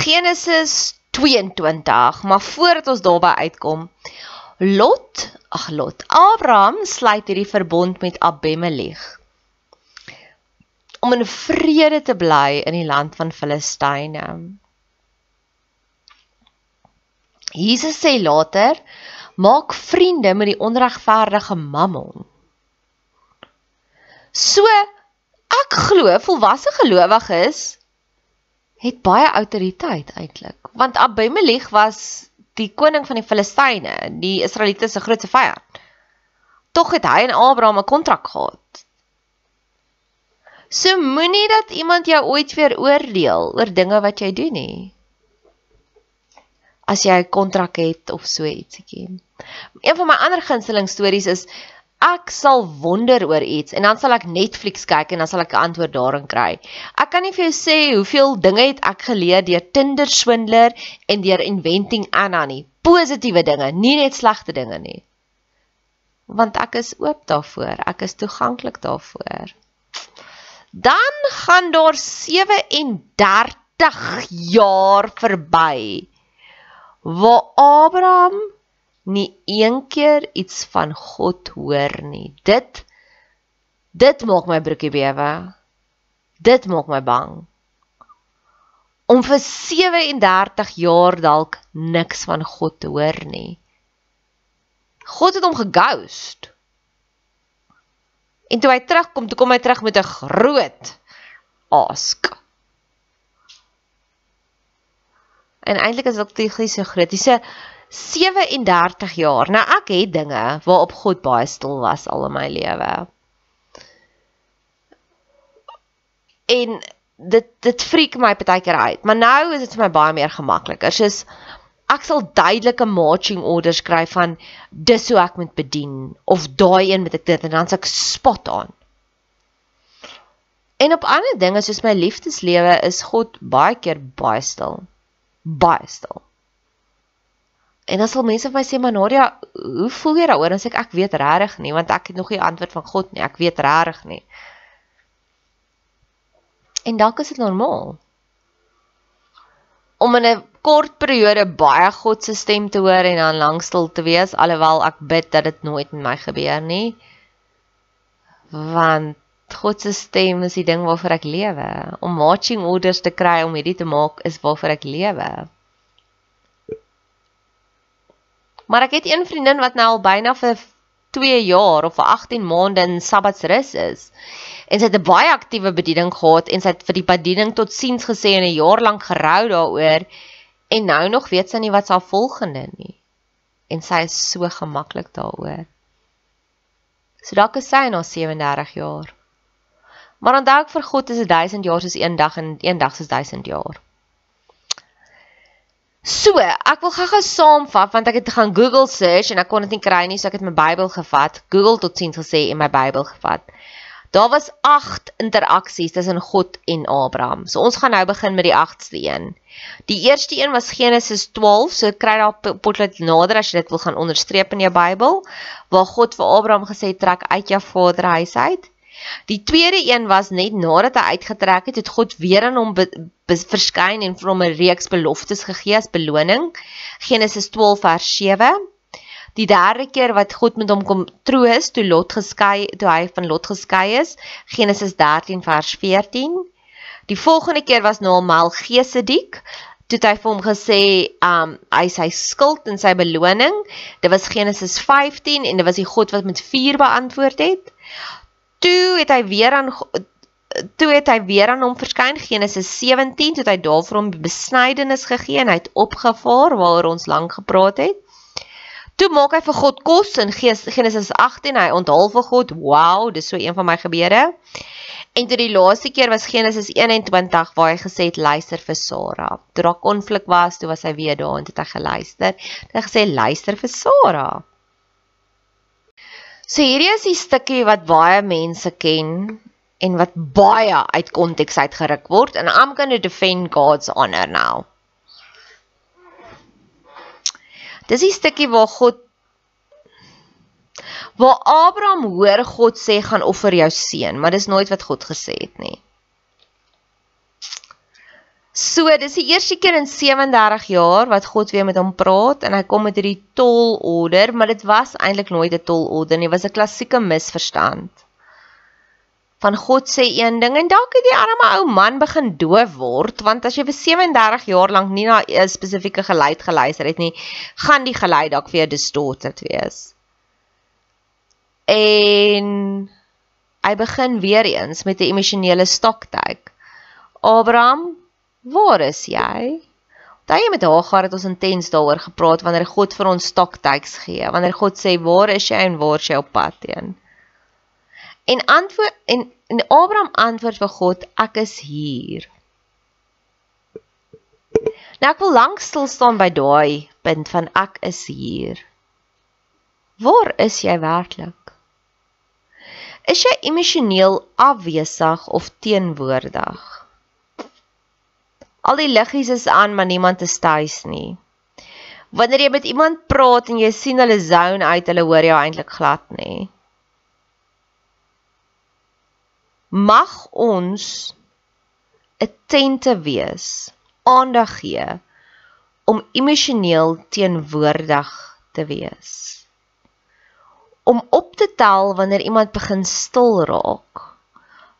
Genesis 22, maar voordat ons daarby uitkom, Lot, ag Lot, Abraham sluit hierdie verbond met Abimelech om in vrede te bly in die land van Filistyne. Jesus sê later, maak vriende met die onregverdige mammon. So ek glo volwasse gelowiges het baie autoriteit eintlik, want Abimelech was die koning van die Filistyne, die Israeliete se grootste vyand. Tog het hy en Abraham 'n kontrak gehad. So moenie dat iemand jou ooit weer oordeel oor dinge wat jy doen nie as jy 'n kontrak het of so ietsiekie. Een van my ander gunsteling stories is ek sal wonder oor iets en dan sal ek Netflix kyk en dan sal ek 'n antwoord daarin kry. Ek kan nie vir jou sê hoeveel dinge het ek geleer deur Tinder swindler en deur Inventing Anna nie. Positiewe dinge, nie net slegte dinge nie. Want ek is oop daarvoor. Ek is toeganklik daarvoor. Dan gaan daar 37 jaar verby waar Abraham nie een keer iets van God hoor nie. Dit dit maak my broekie bewe. Dit maak my bang. Om vir 37 jaar dalk niks van God te hoor nie. God het hom geghost. En toe hy terugkom, toe kom hy terug met 'n groot ask. En eintlik is dit so groot. Dis 'n 37 jaar. Nou ek het dinge waarop God baie stil was al in my lewe. En dit dit freak my baie keer uit. Maar nou is dit vir my baie meer gemakliker. Soos ek sal duidelike marching orders kry van dis hoe ek moet bedien of daai een moet ek dit en dan's ek spot on. En op ander dinge soos my liefdeslewe is God baie keer baie stil baie stil. En dan sal mense vir my sê, "Maar Nadia, hoe voel jy daaroor?" En sê ek, "Ek weet regtig nie, want ek het nog nie antwoord van God nie. Ek weet regtig nie." En dalk is dit normaal. Om in 'n kort periode baie God se stem te hoor en dan lank stil te wees, alhoewel ek bid dat dit nooit met my gebeur nie. Want God se stem is die ding waarvoor ek lewe. Om marching orders te kry om hierdie te maak is waarvoor ek lewe. Maar ek het een vriendin wat nou al byna vir 2 jaar of vir 18 maande in Sabbatsrus is. En sy het 'n baie aktiewe bediening gehad en sy het vir die bediening tot siens gesê en 'n jaar lank gerou daaroor en nou nog weet sy nie wat sal volgende nie. En sy is so gemaklik daaroor. So dalk is sy nou 37 jaar. Maar onthou ek vir God is 1000 jaar soos een dag en een dag soos 1000 jaar. So, ek wil gou-gou saamvat want ek het gaan Google search en ek kon dit nie kry nie, so ek het my Bybel gevat. Google totiens gesê en my Bybel gevat. Daar was 8 interaksies tussen God en Abraham. So ons gaan nou begin met die 8ste een. Die eerste een was Genesis 12, so kry daar potlood nader as jy dit wil gaan onderstreep in jou Bybel, waar God vir Abraham gesê trek uit jou vaderhuis uit. Die tweede een was net nadat hy uitgetrek het, het God weer aan hom verskyn en vir hom 'n reeks beloftes gegee as beloning. Genesis 12 vers 7. Die derde keer wat God met hom kom troos toe Lot geskei, toe hy van Lot geskei is, Genesis 13 vers 14. Die volgende keer was na Melchisedek toe hy vir hom gesê, um hy sy skuld en sy beloning. Dit was Genesis 15 en dit was die God wat met vuur beantwoord het toe het hy weer aan toe het hy weer aan hom verskyn Genesis 17 toe het hy daar vir hom besnydenis gegee en hy het opgevaar waaroor ons lank gepraat het. Toe maak hy vir God kos in Genesis 18 hy onthaal vir God. Wow, dis so een van my gebede. En toe die laaste keer was Genesis 21 waar hy gesê het luister vir Sara. Toe daar konflik was, toe was hy weer daar en het hy geluister. Hy het gesê luister vir Sara. So hierdie is die stukkie wat baie mense ken en wat baie uit konteks uitgeruk word and I'm going to defend God's honor now. Dis die stukkie waar God waar Abraham hoor God sê gaan offer jou seun, maar dis nooit wat God gesê het nie. So, dis die eerste keer in 37 jaar wat God weer met hom praat en hy kom met hierdie tolorder, maar dit was eintlik nooit 'n tolorder nie, dit was 'n klassieke misverstand. Van God sê een ding en dalk het die arme ou man begin doof word, want as jy vir 37 jaar lank nie na 'n spesifieke geluid geluister het nie, gaan die geluid dalk vir jou distorted wees. En hy begin weer eens met 'n emosionele stoktyk. Abraham Waar is jy? Daai met Hagar het ons intens daaroor gepraat wanneer God vir ons stoktyks gee. Wanneer God sê, "Waar is jy en waar is jy op pad heen?" En antwoord en, en Abraham antwoord vir God, "Ek is hier." Nou ek wil lank stil staan by daai punt van ek is hier. Waar is jy werklik? Is jy emosioneel afwesig of teenwoordig? Al die liggies is aan, maar niemand is tuis nie. Wanneer jy met iemand praat en jy sien hulle zone uit, hulle hoor jou eintlik glad nie. Mag ons attente wees, aandag gee om emosioneel teenwoordig te wees. Om op te tel wanneer iemand begin stil raak.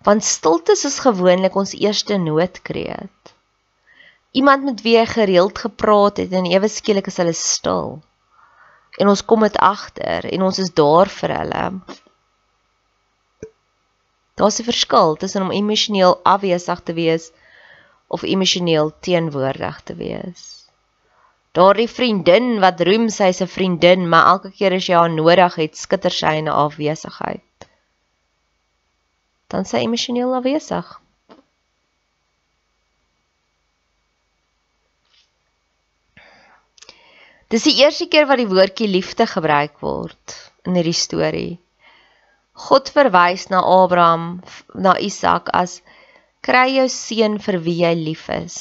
Want stilte is gewoonlik ons eerste noodkreet iemand met wie jy gereeld gepraat het en ewe skielik is hulle stil. En ons kom dit agter en ons is daar vir hulle. Daar's 'n verskil tussen om emosioneel afwesig te wees of emosioneel teenwoordig te wees. Daardie vriendin wat roem sy se vriendin, maar elke keer as jy haar nodig het, skitter sy in afwesigheid. Dan sy emosioneel afwesig. Dis die eerste keer wat die woordjie liefde gebruik word in hierdie storie. God verwys na Abraham, na Isak as kry jou seun vir wie jy lief is.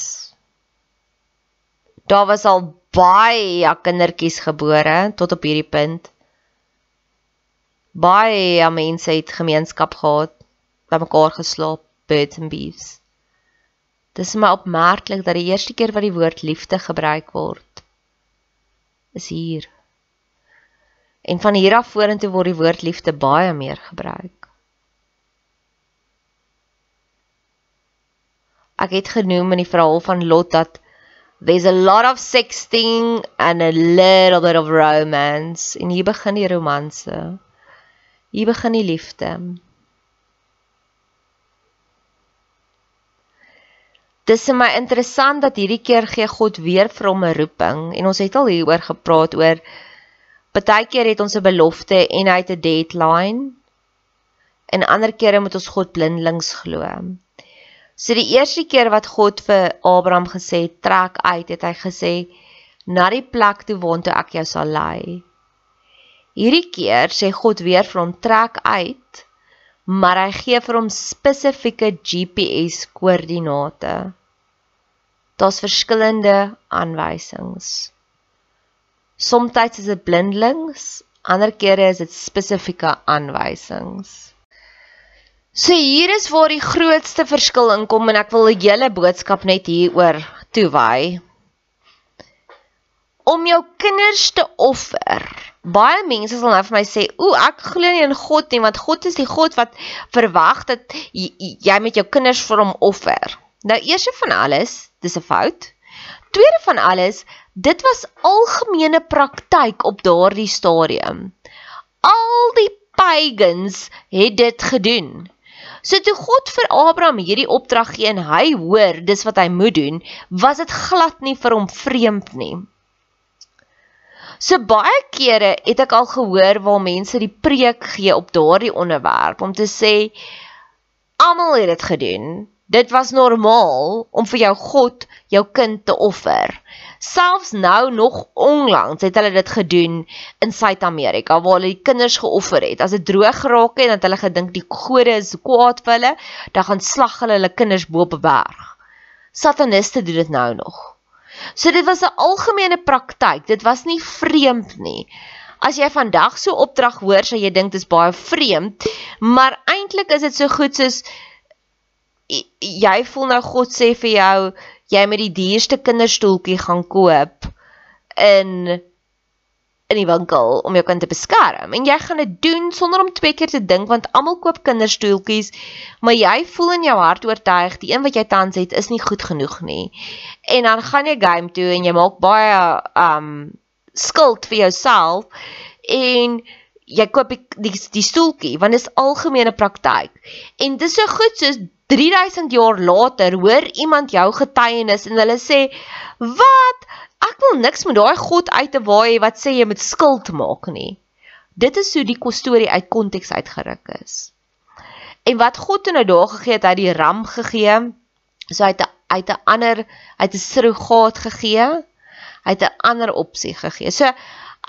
Daar was al baie kindertjies gebore tot op hierdie punt. Baie mense het gemeenskap gehad, by mekaar geslaap, birds and bees. Dis my opmerklik dat die eerste keer wat die woord liefde gebruik word, is hier. En van hier af vorentoe word die woord liefde baie meer gebruik. Ek het genoem in die verhaal van Lot dat there's a lot of sexting and a little bit of romance en hier begin die romanse. Hier begin die liefde. Dis vir my interessant dat hierdie keer gee God weer vir hom 'n roeping en ons het al hieroor gepraat oor partykeer het ons 'n belofte en hy het 'n deadline en ander kere moet ons God blindelings glo. So die eerste keer wat God vir Abraham gesê het trek uit, het hy gesê na die plek toe waartoe ek jou sal lei. Hierdie keer sê God weer vir hom trek uit, maar hy gee vir hom spesifieke GPS koördinate. Daar's verskillende aanwysings. Somstyds is dit blindelings, ander kere is dit spesifieke aanwysings. So hier is waar die grootste verskil inkom en ek wil 'n hele boodskap net hieroor toewy. Om jou kinders te offer. Baie mense sal nou vir my sê, "Ooh, ek glo nie in God nie, want God is die God wat verwag dat jy met jou kinders vir hom offer." Nou eers van alles, dis 'n fout. Tweede van alles, dit was algemene praktyk op daardie stadium. Al die pagans het dit gedoen. So toe God vir Abraham hierdie opdrag gee en hy hoor dis wat hy moet doen, was dit glad nie vir hom vreemd nie. So baie kere het ek al gehoor waar mense die preek gee op daardie onderwerp om te sê almal het dit gedoen. Dit was normaal om vir jou God jou kind te offer. Selfs nou nog onlangs het hulle dit gedoen in Suid-Amerika waar hulle die kinders geoffer het. As dit droog geraak het en dat hulle gedink die gode is kwaad vir hulle, dan gaan slag hulle hulle kinders bo op 'n berg. Sataniste doen dit nou nog. So dit was 'n algemene praktyk. Dit was nie vreemd nie. As jy vandag so opdrag hoor, sal jy dink dit is baie vreemd, maar eintlik is dit so goed soos jy voel nou God sê vir jou jy met die duurste kinderstoeltjie gaan koop in in die winkel om jou kind te beskerm. En jy gaan dit doen sonder om twee keer te dink want almal koop kinderstoeltjies maar jy voel in jou hart oortuig die een wat jy tans het is nie goed genoeg nie. En dan gaan jy game toe en jy maak baie um skuld vir jouself en jy koop die die, die stoeltjie want dit is algemene praktyk en dis so goed soos 3000 jaar later hoor iemand jou getuienis en hulle sê wat Ek wil niks met daai God uit te waai wat sê jy moet skuld maak nie. Dit is hoe die storie uit konteks uitgeruk is. En wat God in 'n dag gegee het, hy die ram gegee, so hy het uit 'n ander uit 'n surrogaat gegee, hy het 'n ander opsie gegee. So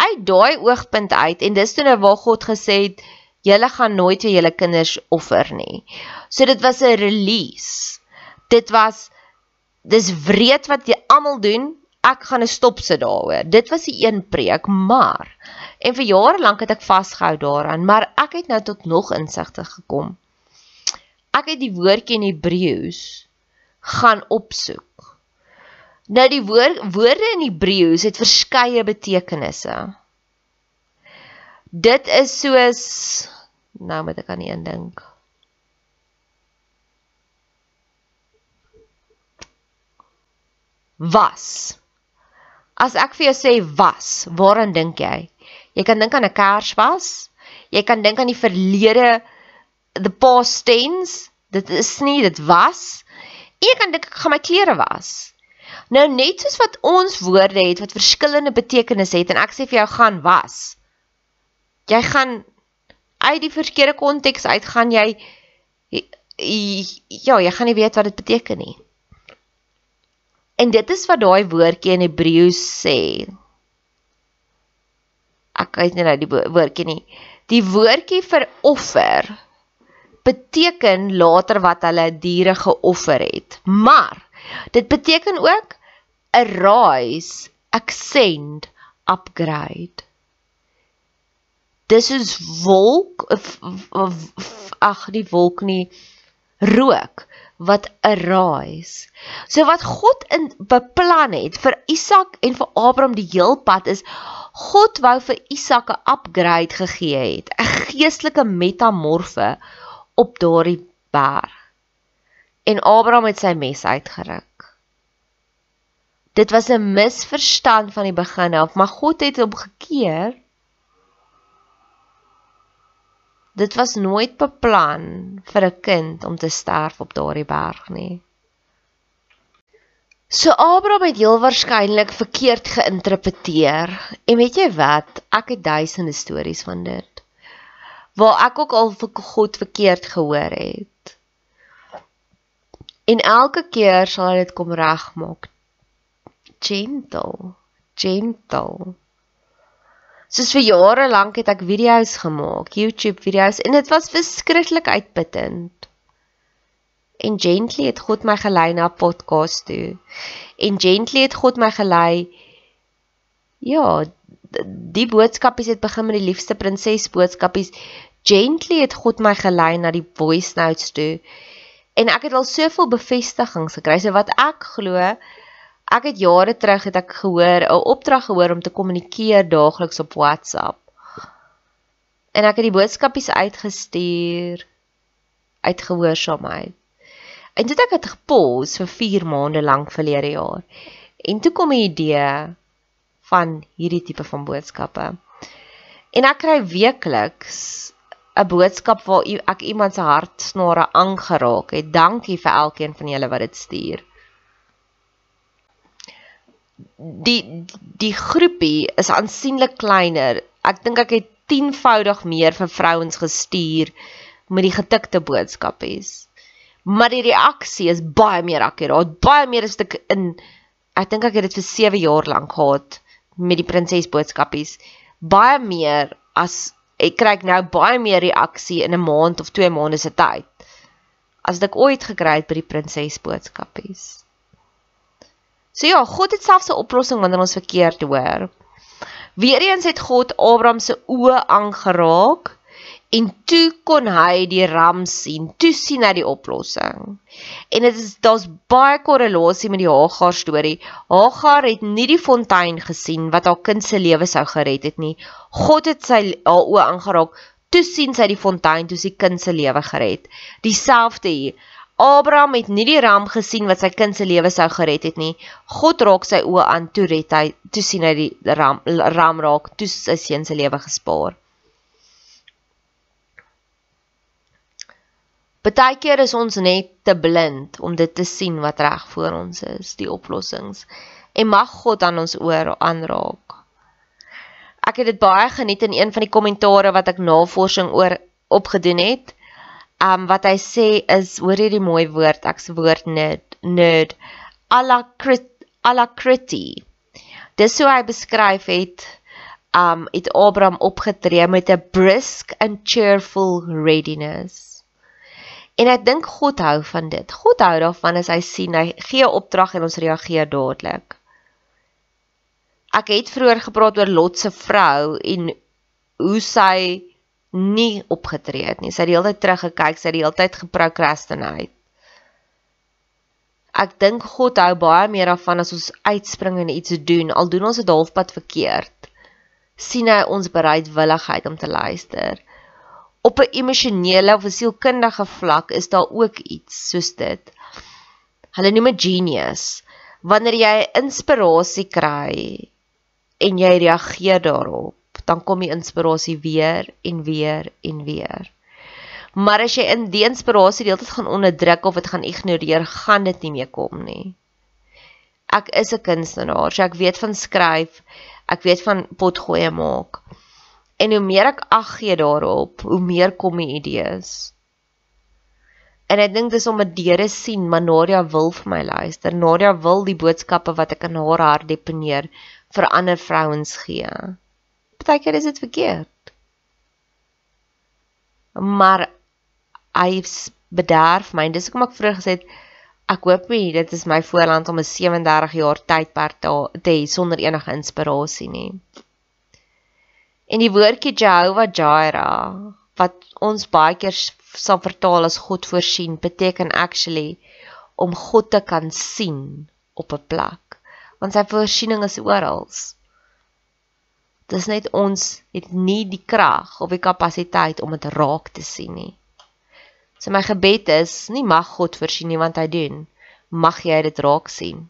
uit daai oogpunt uit en dis toe nou waar God gesê het julle gaan nooit vir julle kinders offer nie. So dit was 'n release. Dit was dis wreed wat jy almal doen ek gaan 'n stop sit daaroor. Dit was die een preek, maar en vir jare lank het ek vasgehou daaraan, maar ek het nou tot nog insigte gekom. Ek het die woordjie in Hebreëus gaan opsoek. Nou die woord woorde in Hebreëus het verskeie betekenisse. Dit is soos nou moet ek aan een dink. Was As ek vir jou sê was, waaraan dink jy? Jy kan dink aan 'n kerswas. Jy kan dink aan die verlede the past tense. Dit is nie dit was. Jy kan dink ek gaan my klere was. Nou net soos wat ons woorde het wat verskillende betekenisse het en ek sê vir jou gaan was. Jy gaan uit die verkeerde konteks uit gaan jy ja, jy gaan nie weet wat dit beteken nie. En dit is wat daai woordjie in Hebreëus sê. Ek weet nie nou die woordjie nie. Die woordjie vir offer beteken later wat hulle diere geoffer het. Maar dit beteken ook 'n rise, ascend, upgrade. Dis is wolk ag die wolk nie rook wat arise. So wat God in beplan het vir Isak en vir Abraham die heel pad is God wou vir Isak 'n upgrade gegee het, 'n geestelike metamorfe op daardie berg. En Abraham het sy mes uitgeruk. Dit was 'n misverstand van die begin af, maar God het hom gekeer Dit was nooit beplan vir 'n kind om te sterf op daardie berg nie. So Abraham het heel waarskynlik verkeerd geïnterpreteer. En weet jy wat? Ek het duisende stories van dit. Waar ek ook al vir God verkeerd gehoor het. En elke keer sal hy dit kom regmaak. Gentle, gentle. Soos vir jare lank het ek video's gemaak, YouTube video's en dit was verskriklik uitputtend. En gently het God my gelei na podcast toe. En gently het God my gelei ja, die boodskapies het begin met die liefste prinses boodskapies. Gently het God my gelei na die voice notes toe. En ek het al soveel bevestigings gekry. So wat ek glo, ek het jare terug het ek gehoor 'n opdrag gehoor om te kommunikeer daagliks op WhatsApp. En ek het die boodskapies uitgestuur uit gehoorsaamheid. En het ek dit gepos vir 4 maande lank verlede jaar. En toe kom 'n idee van hierdie tipe van boodskappe. En ek kry weekliks 'n boodskap waar ek iemand se hartsnare aangeraak het. Dankie vir elkeen van julle wat dit stuur die die groepie is aansienlik kleiner. Ek dink ek het 10voudig meer vir vrouens gestuur met die getikte boodskapies. Maar die reaksie is baie meer akkuraat. Baie meer is dit in ek dink ek het dit vir 7 jaar lank gehad met die prinses boodskapies. Baie meer as ek kry nou baie meer reaksie in 'n maand of 2 maande se tyd as ek ooit gekry het by die prinses boodskapies. So ja, God het selfs 'n oplossing wanneer ons verkeerd hoor. Weereens het God Abraham se oë aangeraak En toe kon hy die ram sien. Toe sien hy die oplossing. En dit is daar's baie korrelasie met die Hagar storie. Hagar het nie die fontein gesien wat haar kind se lewe sou gered het nie. God het sy haar oë aangeraak. Toe sien sy die fontein, toe sy kind se lewe gered. Dieselfde hier. Abraham het nie die ram gesien wat sy kind se lewe sou gered het nie. God raak sy oë aan, toe red hy, toe sien hy die ram ram raak, toe sy seun se lewe gespaar. Partykeer is ons net te blind om dit te sien wat reg voor ons is, die oplossings. En mag God aan ons oor aanraak. Ek het dit baie geniet in een van die kommentare wat ek navorsing oor opgedoen het. Um wat hy sê is hoor hierdie mooi woord, ek se woord nerd, nerd alacrit alacrity. Dis hoe hy beskryf het um het Abraham opgetree met 'n brisk and cheerful readiness. En ek dink God hou van dit. God hou daarvan as hy sien hy gee 'n opdrag en ons reageer dadelik. Ek het vroeër gepraat oor Lot se vrou en hoe sy nie opgetree het nie. Sy het die hele tyd teruggekyk, sy het die hele tyd geprokrastineer. Ek dink God hou baie meer daarvan as ons uitspring en iets doen, al doen ons dit halfpad verkeerd. sien hy ons bereidwilligheid om te luister op 'n emosionele of 'n sielkundige vlak is daar ook iets soos dit. Hulle noem dit genius. Wanneer jy inspirasie kry en jy reageer daarop, dan kom die inspirasie weer en weer en weer. Maar as jy in die inspirasie deeltyd gaan onderdruk of dit gaan ignoreer, gaan dit nie meer kom nie. Ek is 'n kunstenaar, so ek weet van skryf, ek weet van potgoeie maak. En hoe meer ek ag gee daarop, hoe meer kom die idees. En ek dink dis om 'n deure sien, maar Nadia wil vir my luister. Nadia wil die boodskappe wat ek in haar hart deponeer vir ander vrouens gee. Partykeer is dit verkeerd. Maar hy bederf my. Dis hoekom ek vroeër gesê het ek hoop nie dit is my voorland om 'n 37 jaar tydperk te hê sonder enige inspirasie nie. En die woordjie Jehovah Jireh wat ons baie keer sal vertaal as God voorsien, beteken actually om God te kan sien op 'n plek. Want sy voorsiening is oral. Dis net ons het nie die krag of die kapasiteit om dit raak te sien nie. So my gebed is, nie mag God voorsien nie want hy doen, mag jy dit raak sien.